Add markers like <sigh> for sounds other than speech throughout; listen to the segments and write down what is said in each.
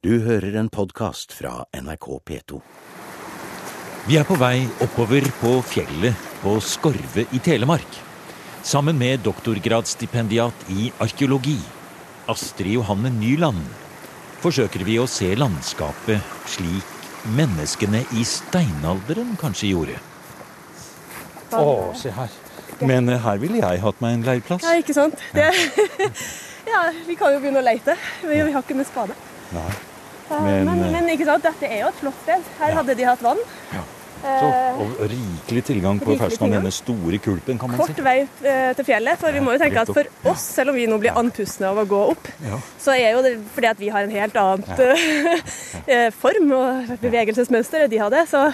Du hører en podkast fra NRK P2. Vi er på vei oppover på fjellet på Skorve i Telemark. Sammen med doktorgradsstipendiat i arkeologi, Astrid Johanne Nyland, forsøker vi å se landskapet slik menneskene i steinalderen kanskje gjorde. Å, se her. Men eh, her ville jeg hatt meg en leirplass. Ja, ikke sant? Det, <laughs> ja, vi kan jo begynne å leite. Vi, vi har ikke med spade. Nei. Eh, Men, Men, eh, men, ikke sant? dette er jo et flott sted. Her Ja. hadde de hatt vann. Ja. Så, Eh, og rikelig tilgang på ferskvann. Denne store kulpen, kan man Kort si. vei eh, til fjellet. For vi må jo tenke at for oss, selv om vi nå blir andpustne av å gå opp, Ja. så er jo det fordi at vi har en helt annet <laughs> form og bevegelsesmønster enn de hadde. Så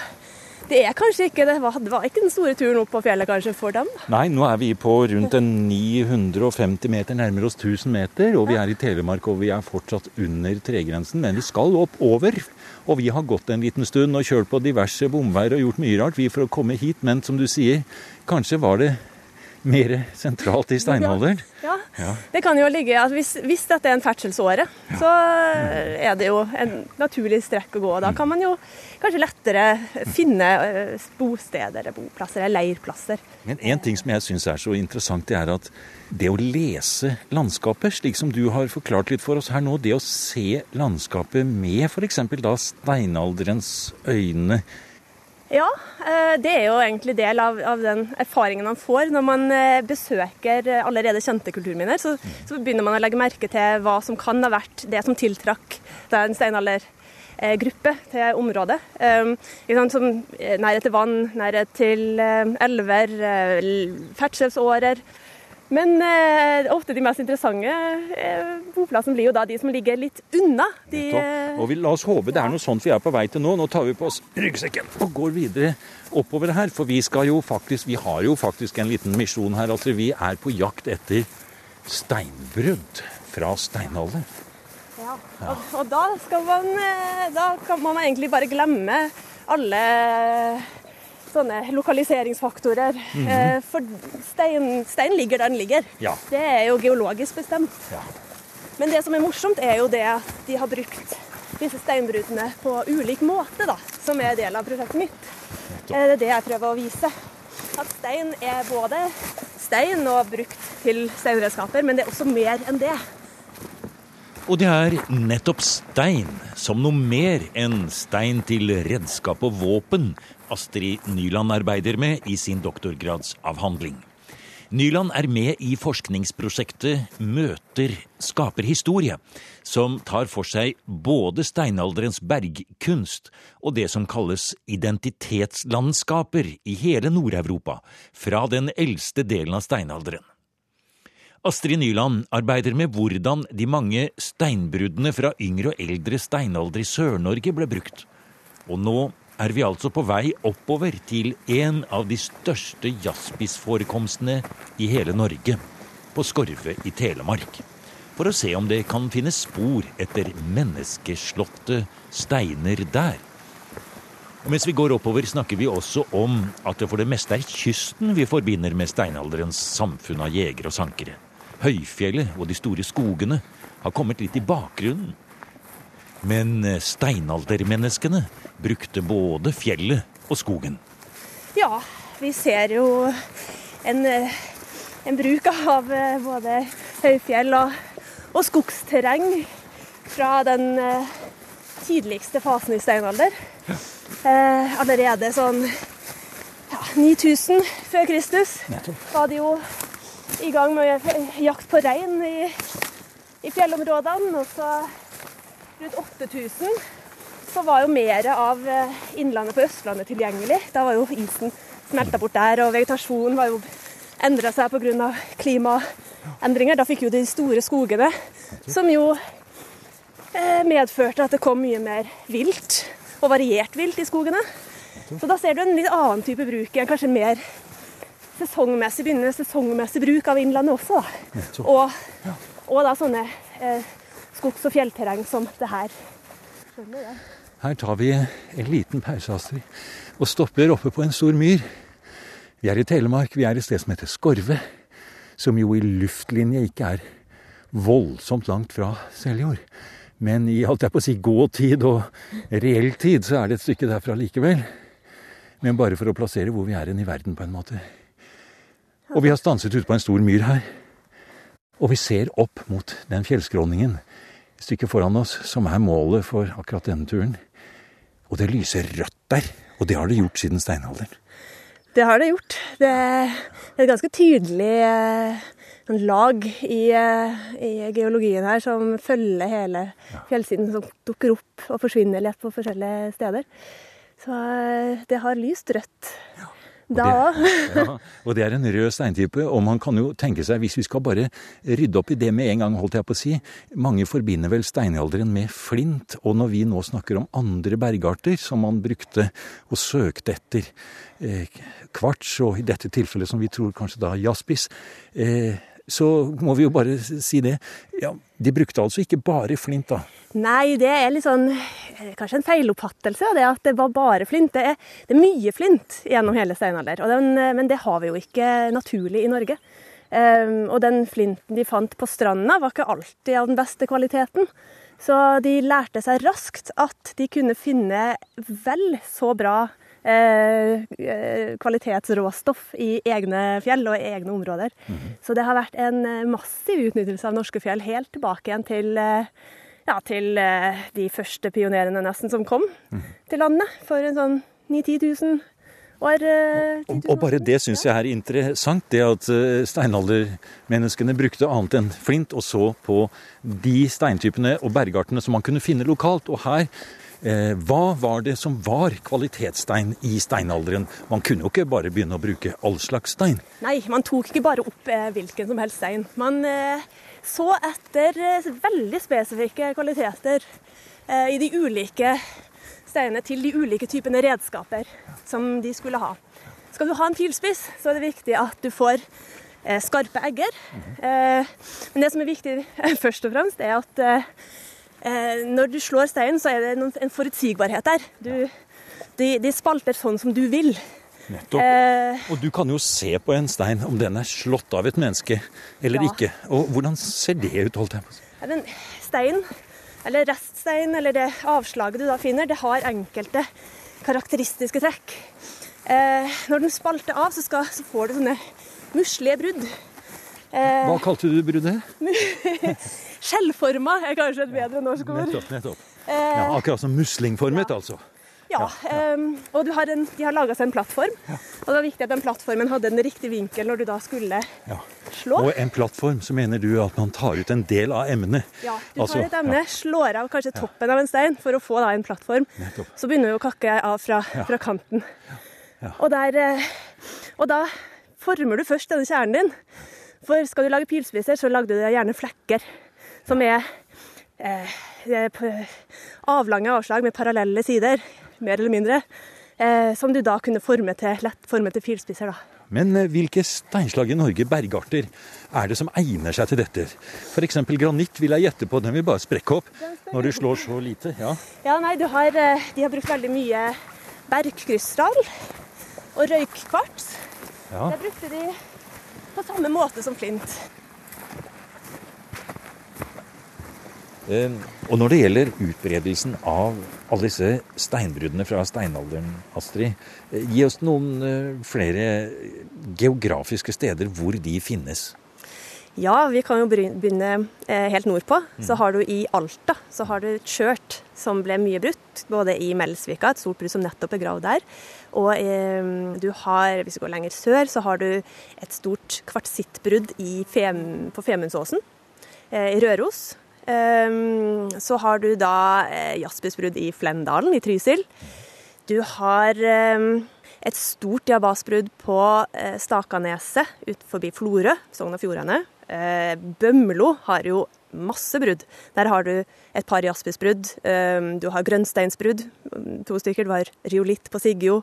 det er kanskje ikke det var, det var ikke den store turen opp på fjellet kanskje for dem. Nei, nå er vi på rundt 950 meter, nærmer oss 1000 meter. Og vi er i Telemark, og vi er fortsatt under tregrensen. Men vi skal opp over. Og vi har gått en liten stund og kjørt på diverse bomveier og gjort mye rart vi for å komme hit. Men som du sier, kanskje var det mer sentralt i steinalderen. Ja, Ja. Det kan jo ligge at hvis, hvis dette er en ferdselsåre, så er det jo en naturlig strekk å gå. Da kan man jo kanskje lettere finne eh, bosteder boplasser eller leirplasser. Men en ting som jeg syns er så interessant, det er at det å lese landskapet, slik som du har forklart litt for oss her nå, det å se landskapet med f.eks. da steinalderens øyne Ja, eh, det er jo egentlig del av, av den erfaringen man får når man eh, besøker eh, allerede kjente kulturminner. Så, så begynner man å legge merke til hva som kan ha vært det som tiltrakk den en steinaldergruppe til området. Um, som nærhet til vann, nærhet til elver, ferdselsårer. Men eh, ofte de mest interessante eh, boplassene blir jo da de som ligger litt unna. De, eh, Og vi, la oss håpe det er noe sånt vi er på vei til nå. Nå tar vi på oss ryggsekken og går videre oppover her. For vi faktisk, vi har jo faktisk en liten misjon her. Altså vi er på jakt etter steinbrudd fra steinalder. Ja, og, og da man eh, Da kan man egentlig bare glemme alle sånne lokaliseringsfaktorer. Eh, For stein, stein ligger der den ligger. Ja. Det er jo geologisk bestemt. Ja. Men det som er morsomt, er jo det at de har brukt disse steinbrudene på ulik måte, da, som er del av prosjektet mitt. Eh, Det er det jeg prøver å vise. At stein er både stein og brukt til steinredskaper, men det er også mer enn det. Og det er nettopp stein, som noe mer enn stein til redskap og våpen, Astrid Nyland arbeider med i sin doktorgradsavhandling. Nyland er med i forskningsprosjektet Møter skaper historie, som tar for seg både steinalderens bergkunst og det som kalles identitetslandskaper i hele Nord-Europa, fra den eldste delen av steinalderen. Astrid Nyland arbeider med hvordan de mange steinbruddene fra yngre og eldre steinalder i Sør-Norge ble brukt. Og nå er vi altså på vei oppover til en av de største jaspisforekomstene i hele Norge, på Skorve i Telemark. For å se om det kan finnes spor etter menneskeslåtte steiner der. Og mens vi går oppover, snakker vi også om at det for det meste er kysten vi forbinder med steinalderens samfunn av jegere og sankere. Høyfjellet og de store skogene har kommet litt i bakgrunnen. Men eh, steinaldermenneskene brukte både fjellet og skogen. Ja, vi ser jo en, eh, en bruk av eh, både høyfjell og, og skogsterreng fra den tidligste fasen i steinalder. Eh, allerede sånn ja, 9000 før Kristus var de jo i gang med jakt på rein i, i fjellområdene. Og så rundt 8000 så var jo mer av eh, innlandet på Østlandet tilgjengelig. Da var jo isen smelta bort der, og vegetasjonen var jo endra seg pga. klimaendringer. Da fikk jo de store skogene, som jo eh, medførte at det kom mye mer vilt, og variert vilt i skogene. Så da ser du en litt annen type bruk, en kanskje mer sesongmessig, begynner, sesongmessig bruk av innlandet også. Da. Og, og da sånne eh, skogs- og fjellterreng som det her. Skjønner det. Her tar vi en liten pause, Astrid, og stopper oppe på en stor myr. Vi er i Telemark, vi er et sted som heter Skorve, som jo i luftlinje ikke er voldsomt langt fra Seljord. Men i alt jeg på å si gåtid og reell tid, så er det et stykke derfra likevel. Men bare for å plassere hvor vi er hen i verden, på en måte. Og vi har stanset ute på en stor myr her. Og vi ser opp mot den fjellskråningen et stykke foran oss, som er målet for akkurat denne turen. Og det lyser rødt der. Og det har det gjort siden steinalderen. Det har det gjort. Det er et ganske tydelig eh, lag i, eh, i, geologien her som følger hele fjellsiden, som dukker opp og forsvinner litt på forskjellige steder. Så eh, det har lyst rødt. Ja. Da òg. <laughs> ja, og det er en rød steintype, og man kan jo tenke seg, hvis vi skal bare rydde opp i det med en gang, holdt jeg på å si Mange forbinder vel steinalderen med flint, og når vi nå snakker om andre bergarter som man brukte og søkte etter, eh, kvarts, og i dette tilfellet som vi tror kanskje da jaspis, eh, så må vi jo bare si det. Ja, De brukte altså ikke bare flint, da? Nei, det er litt sånn eh, Kanskje en feiloppfattelse det at det var bare flint. Det er, det er mye flint gjennom hele steinalder, den, eh, men det har vi jo ikke naturlig i Norge. Um, og den flinten de fant på stranda, var ikke alltid av den beste kvaliteten. Så de lærte seg raskt at de kunne finne vel så bra eh, kvalitetsråstoff i egne fjell og egne områder. Mm. Så det har vært en eh, massiv utnyttelse av norske fjell helt tilbake igjen til, ja, til de første pionerene nesten som kom mm. til landet for en sånn 9000-10 000 år. Og, og, bare det syns jeg er interessant, det at steinaldermenneskene brukte annet enn flint, og så på de steintypene og bergartene som man kunne finne lokalt. Og her Eh, hva var det som var kvalitetsstein i steinalderen? Man kunne jo ikke bare begynne å bruke all slags stein? Nei, man tok ikke bare opp eh, hvilken som helst stein. Man eh, så etter veldig spesifikke kvaliteter i de ulike steinene til de ulike typene redskaper som de skulle ha. Skal du ha en filspiss, så er det viktig at du får skarpe egger. Men det som er viktig <laughs> først og fremst, er at Eh, når du slår steinen, så er det en forutsigbarhet der. Du, de, de, spalter sånn som du vil. Nettopp. Eh, og du kan jo se på en stein om den er slått av et menneske eller ja. ikke. Og hvordan ser det ut? holdt jeg på ja, den Stein, eller reststein, eller det avslaget du da finner, det har enkelte karakteristiske trekk. Eh, når den spalter av, så, skal, så får du sånne muslige brudd. Eh, Hva kalte du bruddet? <laughs> Skjellforma er kanskje et bedre norsk ord. Nettopp, nettopp. Ja, eh, akkurat som muslingformet, ja. altså. Ja, ja, ja. Um, og har en, de har laga seg en plattform. Og det var viktig at den plattformen hadde en riktig vinkel når du da skulle slå. Og en plattform, så mener du at man tar ut en del av emnet? Ja, du tar altså, et emne, slår av kanskje toppen av en stein for å få da en plattform. Nettopp. Så begynner du å kakke av fra, fra kanten. Og, der, eh, og da former du først denne kjernen din. For skal du lage pilspisser, så lager du gjerne flekker som er eh, avlange avslag med parallelle sider, mer eller mindre, eh, som du da kunne forme til lett forme til da. Men eh, hvilke steinslag i Norge, bergarter, er det som egner seg til dette? F.eks. granitt vil jeg gjette på, den vil bare sprekke opp når du slår så lite. Ja, ja nei, har, eh, de har brukt veldig mye bergkrystall og røykkvarts. Ja. Der brukte de på samme måte som flint. Eh, og når det gjelder utbredelsen av alle disse steinbruddene fra steinalderen, Astrid, eh, gi oss noen eh, flere geografiske steder hvor de finnes. Ja, vi kan jo begynne helt nordpå. Så mm. har du i Alta så har du et skjørt som ble mye brutt. Både i Melsvika, et stort brudd som nettopp er gravd der. Og eh, du har, hvis du går lenger sør, så har du et stort kvartsittbrudd Fem, på Femundsåsen eh, i Røros. Eh, så har du da eh, jaspisbrudd i Flendalen i Trysil. Du har ehm, et stort diabasbrudd på eh, Stakaneset ut forbi Florø, Sogn og Fjordane. Eh, Bømlo har jo masse brudd. Der har du et par jaspisbrudd. Ehm, du har grønnsteinsbrudd, to stykker. Du har riolitt på Siggjo.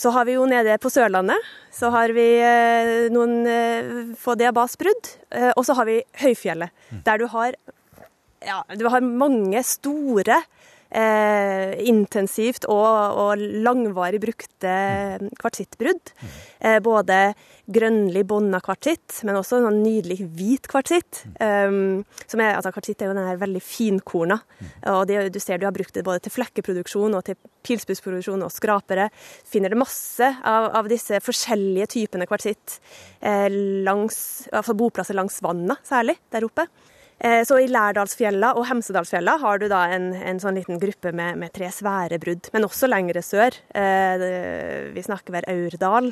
Så har vi jo nede på Sørlandet så har vi eh, noen eh, få diabasbrudd. Eh, og så har vi Høyfjellet, mm. der du har, ja, du har mange store eh, intensivt og, og, langvarig brukte kvartsittbrudd. Eh, både grønnlig bånda kvartsitt, men også en nydelig hvit kvartsitt. Um, altså Kvartsitt er jo den her veldig finkorna. og det, Du ser du har brukt det både til flekkeproduksjon og til pilsbussproduksjon og skrapere. Finner det masse av, av disse forskjellige typene kvartsitt eh, langs, altså boplasser langs vannet, særlig der oppe. Eh, så i Lærdalsfjella og Hemsedalsfjella har du da en, en sånn liten gruppe med, med, tre svære brudd, men også lengre sør. Eh, vi snakker ved Aurdal.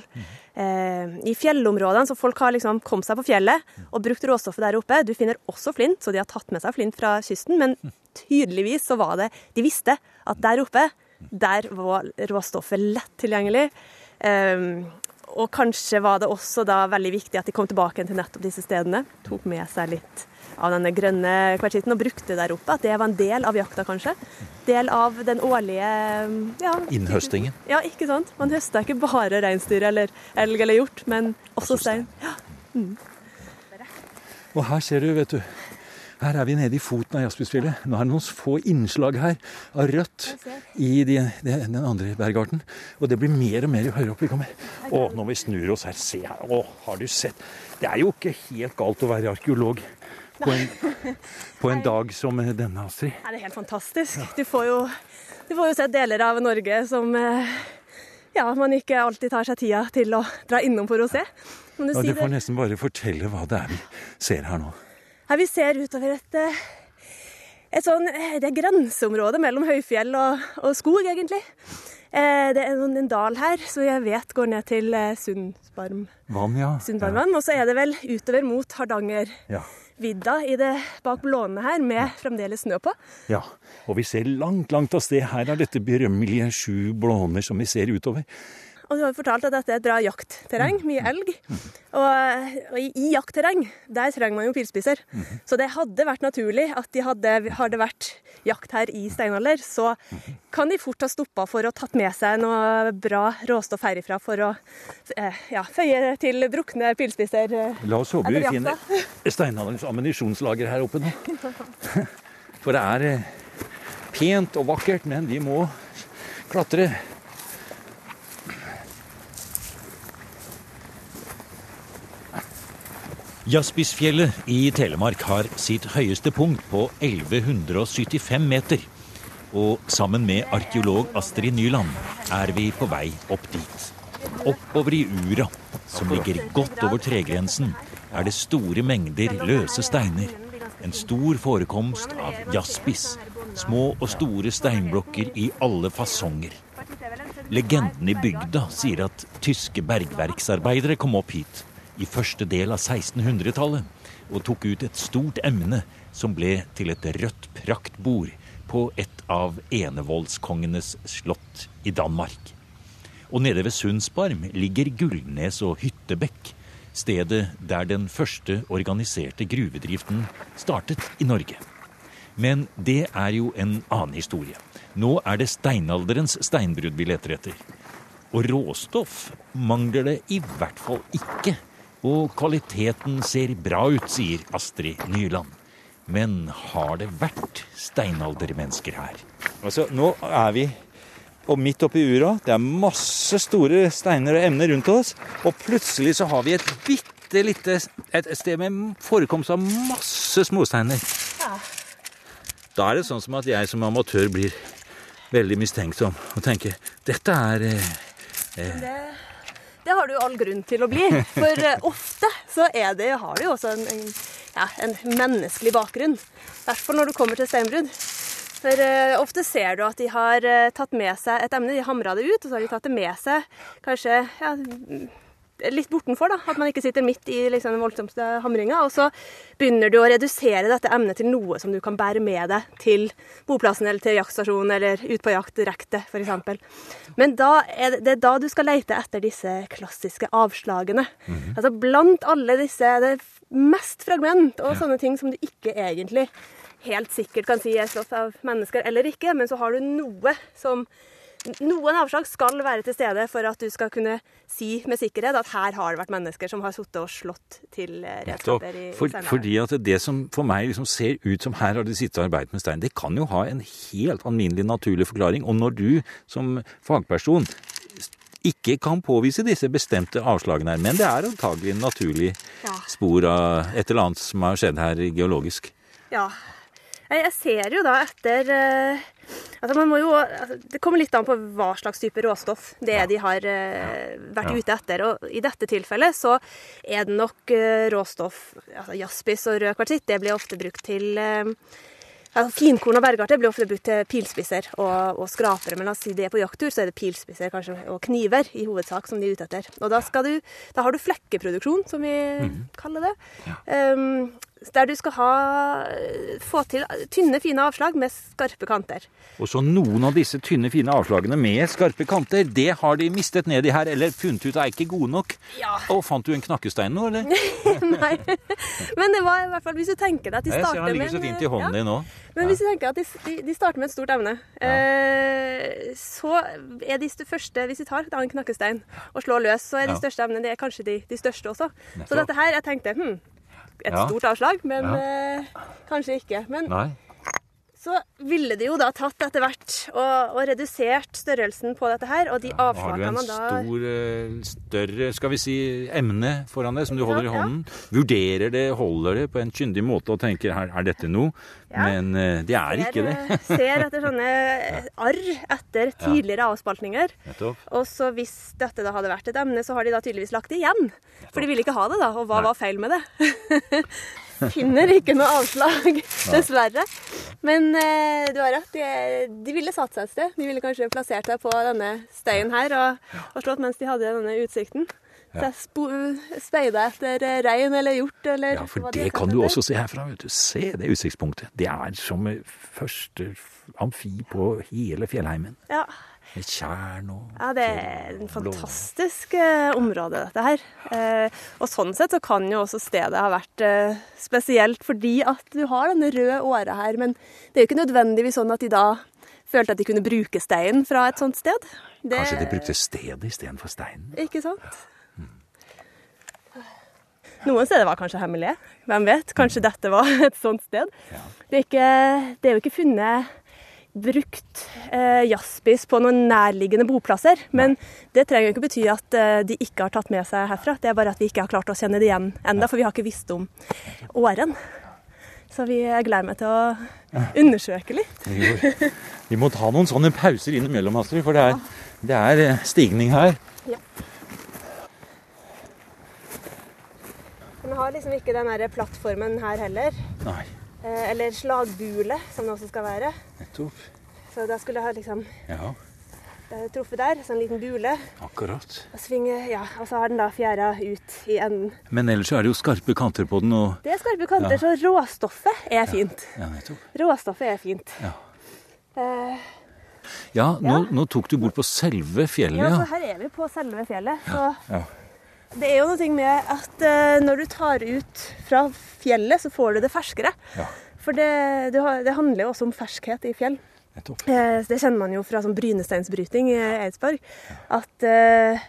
Eh, I fjellområdene, så folk har liksom kommet seg på fjellet og brukt råstoffet der oppe. Du finner også flint, så de har tatt med seg flint fra kysten, men tydeligvis så var det De visste at der oppe, der var råstoffet lett tilgjengelig. Og kanskje var det også da veldig viktig at de kom tilbake til nettopp disse stedene. Tok med seg litt av denne grønne kvartitten og brukte der oppe. At det var en del av jakta, kanskje. Del av den årlige ja, Innhøstingen. Ja, ikke sant. Man høsta ikke bare reinsdyr eller elg eller hjort, men også stein. Ja. Mm. Og her ser du, vet du. Her er vi nede i foten av Jaspysfjellet. Nå er det noen få innslag her av rødt i de, de, den andre bergarten. Og det blir mer og mer jo høyere opp vi kommer. Å, når vi snur oss her, se her. Å, har du sett? Det er jo ikke helt galt å være arkeolog på en, på en dag som denne, Astrid. Ja, det er helt fantastisk. Du får jo, du får jo sett deler av Norge som eh, ja, man ikke alltid tar seg tida til å dra innom for å se. Du, ja, du får nesten bare fortelle hva det er vi ser her nå. Her vi ser utover et, eh, et sånn, eh, det er grenseområde mellom høyfjell og, og skog, egentlig. Det er en dal her som jeg vet går ned til Sundsbarm. Vann, ja. Sundbarmvann. Og så er det vel utover mot Hardanger. Ja vidda i det bak blånene her, med fremdeles snø på. Ja, og vi ser langt, langt av sted. Her er dette berømmelige sju blåner som vi ser utover. Og du har jo fortalt at dette er et bra jaktterreng, mye elg. Og, og i, i, jaktterreng, der trenger man jo pilspisser. Så det hadde vært naturlig at de hadde, hadde vært jakt her i steinalder, så kan de fort ha stoppa for å tatt med seg noe bra råstoff herifra for å eh, ja, føye til brukne pilspisser. Eh, La oss håpe vi finner <laughs> steinalderens ammunisjonslager her oppe nå. <laughs> For det er eh, pent og vakkert, men vi må klatre. Jaspisfjellet i Telemark har sitt høyeste punkt på 1175 meter. Og sammen med arkeolog Astrid Nyland er vi på vei opp dit. Oppover i Ura, som ligger godt over tregrensen, er det store mengder løse steiner. En stor forekomst av jaspis. Små og store steinblokker i alle fasonger. Legenden i bygda sier at tyske bergverksarbeidere kom opp hit i første del av 1600-tallet og tok ut et stort emne som ble til et rødt praktbord på et av enevoldskongenes slott i Danmark. Og nede ved Sundsbarm ligger Gullnes og Hyttebekk, stedet der den første organiserte gruvedriften startet i Norge. Men det er jo en annen historie. Nå er det steinalderens steinbrudd vi leter etter. Og råstoff mangler det i hvert fall ikke og kvaliteten ser bra ut, sier Astrid Nyland. Men har det vært steinaldermennesker her? Altså, Nå er vi og midt oppi ura. Det er masse store steiner og emner rundt oss. Og plutselig så har vi et bitte lite et sted med forekomst av masse småsteiner. Ja. Da er det sånn som at jeg som amatør blir veldig mistenksom og tenker dette er eh, eh, det har du all grunn til å bli. For eh, ofte så det, har du jo også en, en, ja, en menneskelig bakgrunn. I hvert fall når du kommer til steinbrudd. For uh, ofte ser du at de har uh, tatt med seg et emne, de hamra det ut, og så har de tatt det med seg kanskje ja, litt bortenfor. da, At man ikke sitter midt i liksom, den voldsomste hamringa. Og så begynner du å redusere dette emnet til noe som du kan bære med deg til boplassen eller til jaktstasjonen eller ut på jakt direkte, f.eks. Men da er det, det, er da du skal leite etter disse klassiske avslagene. Mm -hmm. Altså blant alle disse Det er mest fragment og ja. sånne ting som du ikke egentlig helt sikkert kan si er slått av mennesker eller ikke, men så har du noe som Noen avslag skal være til stede for at du skal kunne si med sikkerhet at her har det vært mennesker som har sittet og slått til eh, redskaper i, For, fordi at det som for meg liksom ser ut som her har de sittet og arbeidet med stein, det kan jo ha en helt alminnelig naturlig forklaring. Og når du som fagperson ikke kan påvise disse bestemte avslagene her, men det er antagelig en naturlig Ja. spor av et eller annet som har skjedd her geologisk. Ja. Jeg, jeg ser jo da etter eh, altså man må jo, altså Det kommer litt an på hva slags type råstoff det er de har eh, vært Ja. ute etter. Og I dette tilfellet så er det nok eh, råstoff altså Jaspis og rød kvartsitt. Det blir ofte brukt til eh, altså Finkorn og bergarter blir ofte brukt til pilspisser og, og skrapere. Men la oss si det er på jakttur, så er det pilspisser kanskje, og kniver i hovedsak som de er ute etter. Og da, skal du, da har du flekkeproduksjon, som vi kaller det. Um, der du skal ha, få til tynne, fine avslag med skarpe kanter. Og så noen av disse tynne, fine avslagene med skarpe kanter, det har de mistet nedi her, eller funnet ut er ikke gode nok. Ja. Og fant du en knakkestein nå, eller? <laughs> Nei. Men det var i hvert fall, hvis du tenker deg at de starter med Jeg ser han ligger så fint i hånden ja. din nå. Men hvis du tenker at de, de, de starter med et stort evne, eh, så er de første Hvis vi tar en knakkestein og slår løs, så er de største evnene det er kanskje de, de største også. Nettopp. Så dette her, jeg tenkte hm, et Ja. stort avslag, men eh, kanskje ikke. Men Nei. Så ville de jo da tatt etter hvert og, og redusert størrelsen på dette her, og de avslagene da... Da har du en stor, eh, større, skal vi si, emne foran deg som du holder i hånden? Ja. Vurderer det, holder det på en kyndig måte og tenker her, er dette noe? Ja. Men eh, det er ikke det. Ser, ser etter sånne <laughs> arr etter tidligere avspaltninger. Og så hvis dette da hadde vært et emne, så har de da tydeligvis lagt det igjen. For de ville ikke ha det, da. Og hva Nei. var feil med det? <laughs> Finner ikke noe avslag, dessverre. Men eh, du har rett, de, de ville satt seg et sted. De ville kanskje plassert seg på denne steinen her og, og slått mens de hadde denne utsikten. Så jeg speida etter eh, rein eller hjort eller Ja, for hva det kan du også se herfra. vet du. Se det utsiktspunktet. Det er som første amfi på hele fjellheimen. Ja. Med tjern og Ja, det er en fantastisk eh, område, dette her. Eh, og sånn sett så kan jo også stedet ha vært eh, spesielt fordi at du har denne røde åra her. Men det er jo ikke nødvendigvis sånn at de da følte at de kunne bruke steinen fra et sånt sted. Det, Kanskje de brukte stedet istedenfor steinen? Ikke sant? Noen steder var kanskje hemmelige. Hvem vet? Kanskje dette var <laughs> et sånt sted. Det, er ikke, det er jo ikke funnet brukt eh, jaspis på noen nærliggende boplasser. Men det trenger jo ikke bety at eh, de ikke har tatt med seg herfra. Det er bare at vi ikke har klart å kjenne det igjen enda, for vi har ikke visst om åren. Så vi, gleder meg til å undersøke litt. Vi må, vi må ta noen sånne pauser innimellom, Astrid, for det er, det er eh, stigning her. Ja. vi har liksom ikke den plattformen her heller. Nei, eller slagbule, som det også skal være. nettopp. Så da skulle jeg ha liksom Ja, eh, truffet der, sånn liten bule. akkurat. Og svinge, ja, og så har den da fjæra ut i enden. Men ellers er det jo skarpe kanter på den, og Det er skarpe kanter, Ja. så råstoffet er fint. Ja, nettopp. Råstoffet er fint. Ja. Eh, Ja, nå, Ja. nå tok du bort på selve fjellet, ja, ja. så her er vi på selve fjellet. Så Ja. Det er jo noe med at eh, når du tar ut fra fjellet, så får du det ferskere. Ja. For det, det, har- det handler jo også om ferskhet i fjell. Eh, Det kjenner man jo fra sånn brynesteinsbryting i Eidsborg. At eh,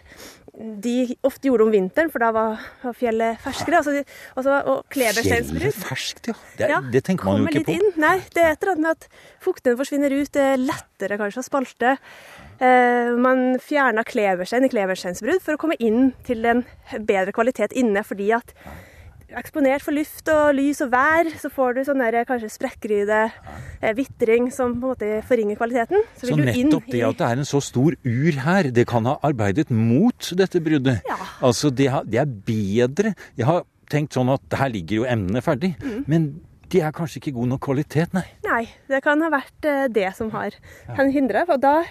de ofte gjorde om vinteren, for da var, fjellet ferskere. Altså, de- altså, og Fjellet ferskt, ja. Det, er- Ja, det tenker man jo ikke på. inn. Nei, det er et eller annet med at fukten forsvinner ut. Det er lettere kanskje å spalte. Eh, man fjerna kleberstein i klebersteinsbrudd for å komme inn til en bedre kvalitet inne, fordi at eksponert for luft og lys og vær, så får du sånn kanskje sprekkryde, eh, vitring som på en måte forringer kvaliteten. Så så nettopp det at det er en så stor ur her, det kan ha arbeidet mot dette bruddet. Ja. Altså, det, det er bedre. Jeg har tenkt sånn at her ligger jo emnene ferdig, Mm. men de er kanskje ikke god nok kvalitet, nei. Nei, det kan ha vært eh, det som har kan hindre. Og da,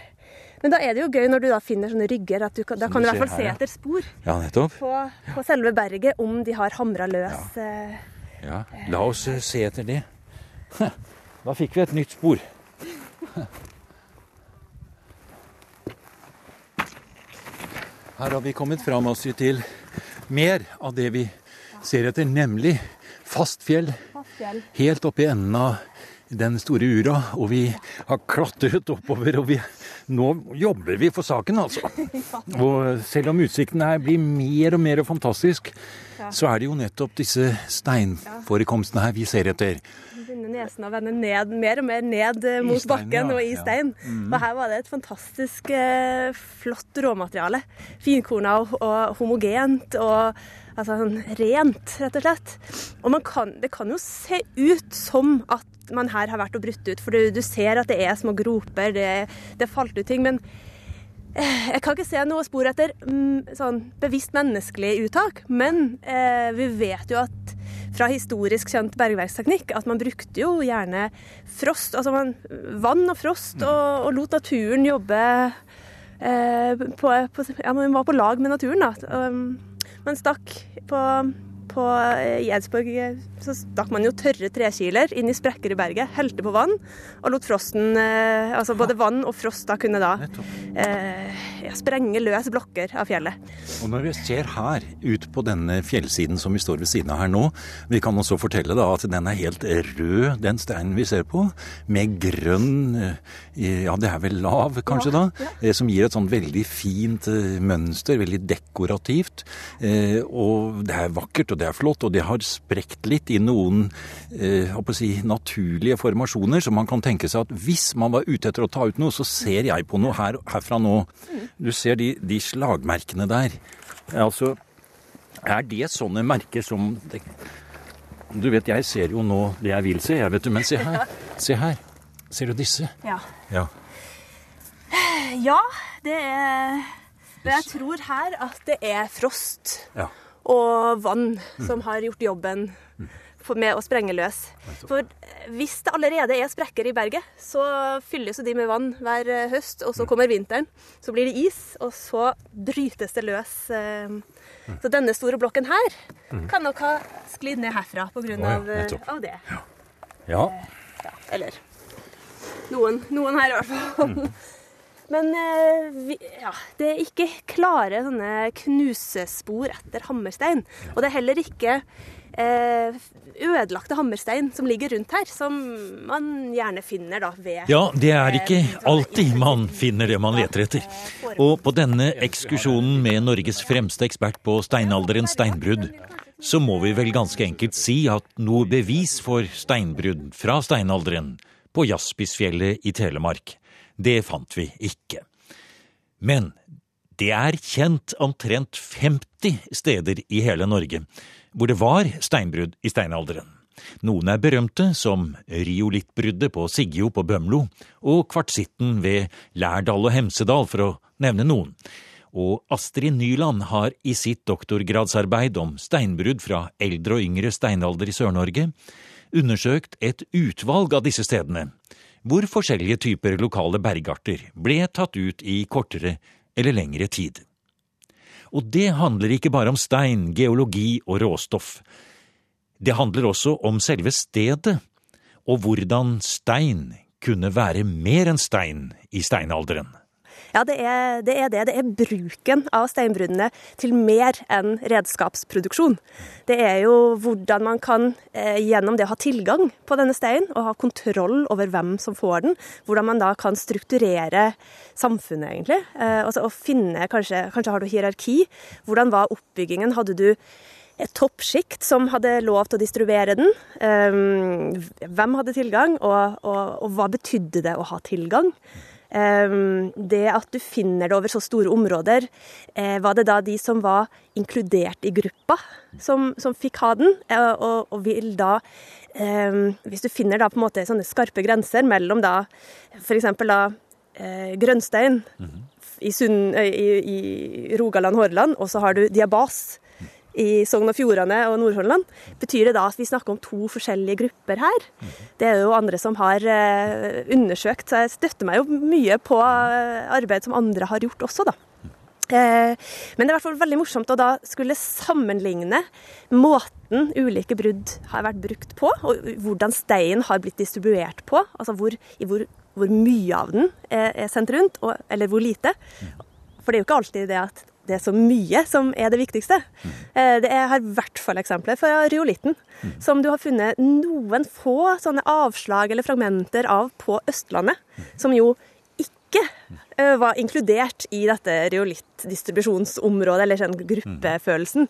men da er det jo gøy når du da finner sånne rygger, at du kan, da kan du i hvert fall se her, ja. etter spor Ja, nettopp. på, på selve berget, om de har hamra løs. Ja. Ja, la oss eh, se etter det. <laughs> Da fikk vi et nytt spor. <laughs> Her har vi kommet fram oss til mer av det vi ser etter, nemlig fast fjell helt i enden av den store ura. Og vi har klatret oppover, og vi, Nå jobber vi for saken, altså. <laughs> Og selv om utsikten her blir mer og mer fantastisk, så er det jo nettopp disse steinforekomstene her vi ser etter. Begynner nesen å vende ned, mer og mer ned eh, mot stein, bakken ja. og i Ja. stein. Og her var det et fantastisk eh, flott råmateriale. Finkorna og, og homogent og altså, sånn rent, rett og slett. Og man kan, det kan jo se ut som at man her har vært og brutt ut, for du, du ser at det er små groper, det, det falt ut ting. men eh, jeg kan ikke se noe spor etter mm, sånn bevisst menneskelig uttak, men eh, vi vet jo at fra historisk kjent bergverksteknikk at man brukte jo gjerne frost, altså man, vann og frost, og, og lot naturen jobbe eh, på, på, Ja, man var på lag med naturen, da. Um, man stakk på på eh, Eidsborg eh, så stakk man jo tørre trekiler inn i sprekker i berget, helte på vann og lot frosten eh, Altså både vann og frost da kunne da eh, sprenge løs blokker av fjellet. Og når vi ser her ut på denne fjellsiden som vi står ved siden av her nå, vi kan også fortelle da at den er helt rød, den steinen vi ser på, med grønn, eh, ja det er vel lav kanskje da, Ja. som gir et sånn veldig fint eh, mønster, veldig dekorativt. Eh, Og det er vakkert og det er flott, og det har sprekt litt i noen eh, si, naturlige formasjoner, så man kan tenke seg at hvis man var ute etter å ta ut noe, så ser jeg på noe her, herfra nå. Du ser de, de slagmerkene der. Altså, er det sånne merker som det, Du vet, jeg ser jo nå det jeg vil se, jeg vet du, men se her. Se her. Ser du disse? Ja. Ja. ja, det er Men jeg tror her at det er frost ja. og vann som har gjort jobben for, med å sprenge løs. For hvis det allerede er sprekker i berget, så fylles de med vann hver eh, høst, og så kommer vinteren. Så blir det is, og så brytes det løs. eh. Så denne store blokken her kan nok ha sklidd ned herfra pga. Av, eh, av det. ja. Ja, eller noen, noen her i hvert fall. <laughs> Men eh, ja, det er ikke klare sånne knusespor etter hammerstein. Og det er heller ikke eh, ødelagte hammerstein som ligger rundt her, som man gjerne finner da ved Ja, det er ikke alltid man finner det man leter etter. Og på denne ekskursjonen med Norges fremste ekspert på steinalderens steinbrudd, så må vi vel ganske enkelt si at noe bevis for steinbrudd fra steinalderen på Jaspisfjellet i Telemark, det fant vi ikke. Men det er kjent omtrent 50 steder i hele Norge hvor det var steinbrudd i steinalderen. Noen er berømte, som riolittbruddet på Sigjo på Bømlo, og kvartsitten ved Lærdal og Hemsedal, for å nevne noen. Og Astrid Nyland har i sitt doktorgradsarbeid om steinbrudd fra eldre og yngre steinalder i Sør-Norge undersøkt et utvalg av disse stedene, hvor forskjellige typer lokale bergarter ble tatt ut i kortere eller lengre tid. Og det handler ikke bare om stein, geologi og råstoff. Det handler også om selve stedet, og hvordan stein kunne være mer enn stein i steinalderen. Ja, det er, det er det. Det er bruken av steinbruddene til mer enn redskapsproduksjon. Det er jo hvordan man kan, eh, gjennom det å ha tilgang på denne steinen, og ha kontroll over hvem som får den, hvordan man da kan strukturere samfunnet, egentlig. Eh, altså å finne, kanskje, kanskje har du hierarki. Hvordan var oppbyggingen? Hadde du et toppsjikt som hadde lov til å distribuere den. Um, hvem hadde tilgang, og, og, og hva betydde det å ha tilgang? Um, det at du finner det over så store områder, eh, var det da de som var inkludert i gruppa, som, som fikk ha den? Eh, og, og vil da um, Hvis du finner da på en måte sånne skarpe grenser mellom da f.eks. da grønnstein mm -hmm. i, Sund, eh, i, i Rogaland, Hordaland, og så har du diabas i Sogn og Fjordane og Nord-Hordaland, betyr det da at vi snakker om to forskjellige grupper her? Det er jo andre som har eh, undersøkt, så jeg støtter meg jo mye på eh, arbeid som andre har gjort også, da. Eh, Men det er i hvert fall veldig morsomt å da skulle sammenligne måten ulike brudd har vært brukt på, og hvordan steinen har blitt distribuert på. Altså hvor, hvor, hvor mye av den er sendt rundt, og, eller hvor lite. For det er jo ikke alltid det at det er så mye som er det viktigste. Eh, Det er, har i hvert fall eksempler fra riolitten, som du har funnet noen få sånne avslag eller fragmenter av på Østlandet, som jo ikke eh, var inkludert i dette reolittdistribusjonsområdet, eller sånn gruppefølelsen.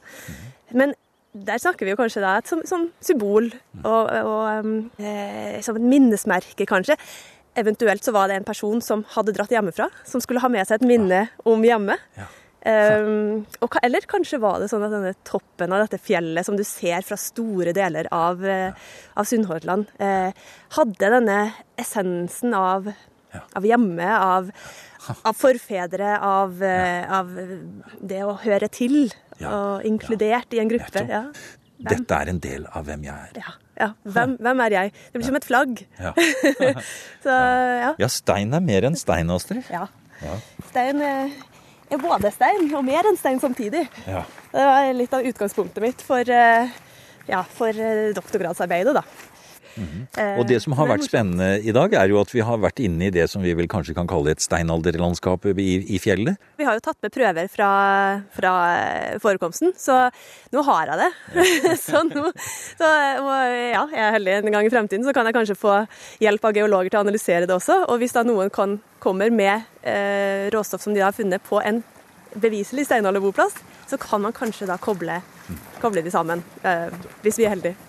Men der snakker vi jo kanskje da som, som symbol og, og um, eh, som et minnesmerke, kanskje. Eventuelt så var det en person som hadde dratt hjemmefra, som skulle ha med seg et minne om hjemmet. Um, og, eller kanskje var det sånn at denne toppen av dette fjellet som du ser fra store deler av, ja. av Sunnhordland, eh, hadde denne essensen av, av hjemme, av, av forfedre, av, ja. av det å høre til, Ja, og inkludert i en gruppe. Ja. Dette er en del av hvem jeg er. Ja, ja. Hvem, hvem er jeg? Det blir som et flagg. Ja. <laughs> Så ja. ja, stein er mer enn stein, Astrid. ja. Ja. Stein eh, er både stein og mer enn stein samtidig. Ja. Det var litt av utgangspunktet mitt for, eh, ja, for eh, doktorgradsarbeidet, da. Eh, Og det som har vært spennende i dag, er jo at vi har vært inne i det som vi vel kanskje kan kalle et steinalderlandskap i, i fjellet. Vi har jo tatt med prøver fra, fra forekomsten, så nå har jeg det. <laughs> så nå, så, ja, jeg er heldig en gang i fremtiden, så kan jeg kanskje få hjelp av geologer til å analysere det også. Og hvis da noen kan, kommer med eh, råstoff som de har funnet på en beviselig steinalderboplass, så kan man kanskje da koble, koble de sammen, eh, hvis vi er heldige.